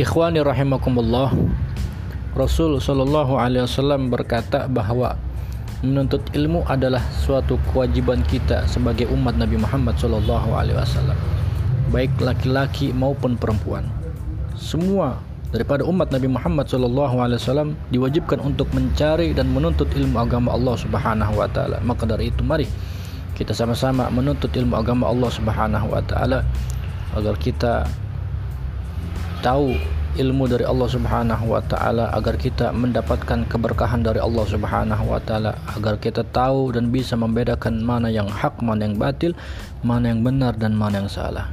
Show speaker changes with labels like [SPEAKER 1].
[SPEAKER 1] Ikhwani rahimakumullah. Rasul Shallallahu alaihi wasallam berkata bahwa menuntut ilmu adalah suatu kewajiban kita sebagai umat Nabi Muhammad Shallallahu alaihi wasallam. Baik laki-laki maupun perempuan. Semua daripada umat Nabi Muhammad Shallallahu alaihi wasallam diwajibkan untuk mencari dan menuntut ilmu agama Allah Subhanahu wa taala. Maka dari itu mari kita sama-sama menuntut ilmu agama Allah Subhanahu wa taala agar kita tahu ilmu dari Allah Subhanahu wa taala agar kita mendapatkan keberkahan dari Allah Subhanahu wa taala agar kita tahu dan bisa membedakan mana yang hak, mana yang batil, mana yang benar dan mana yang salah.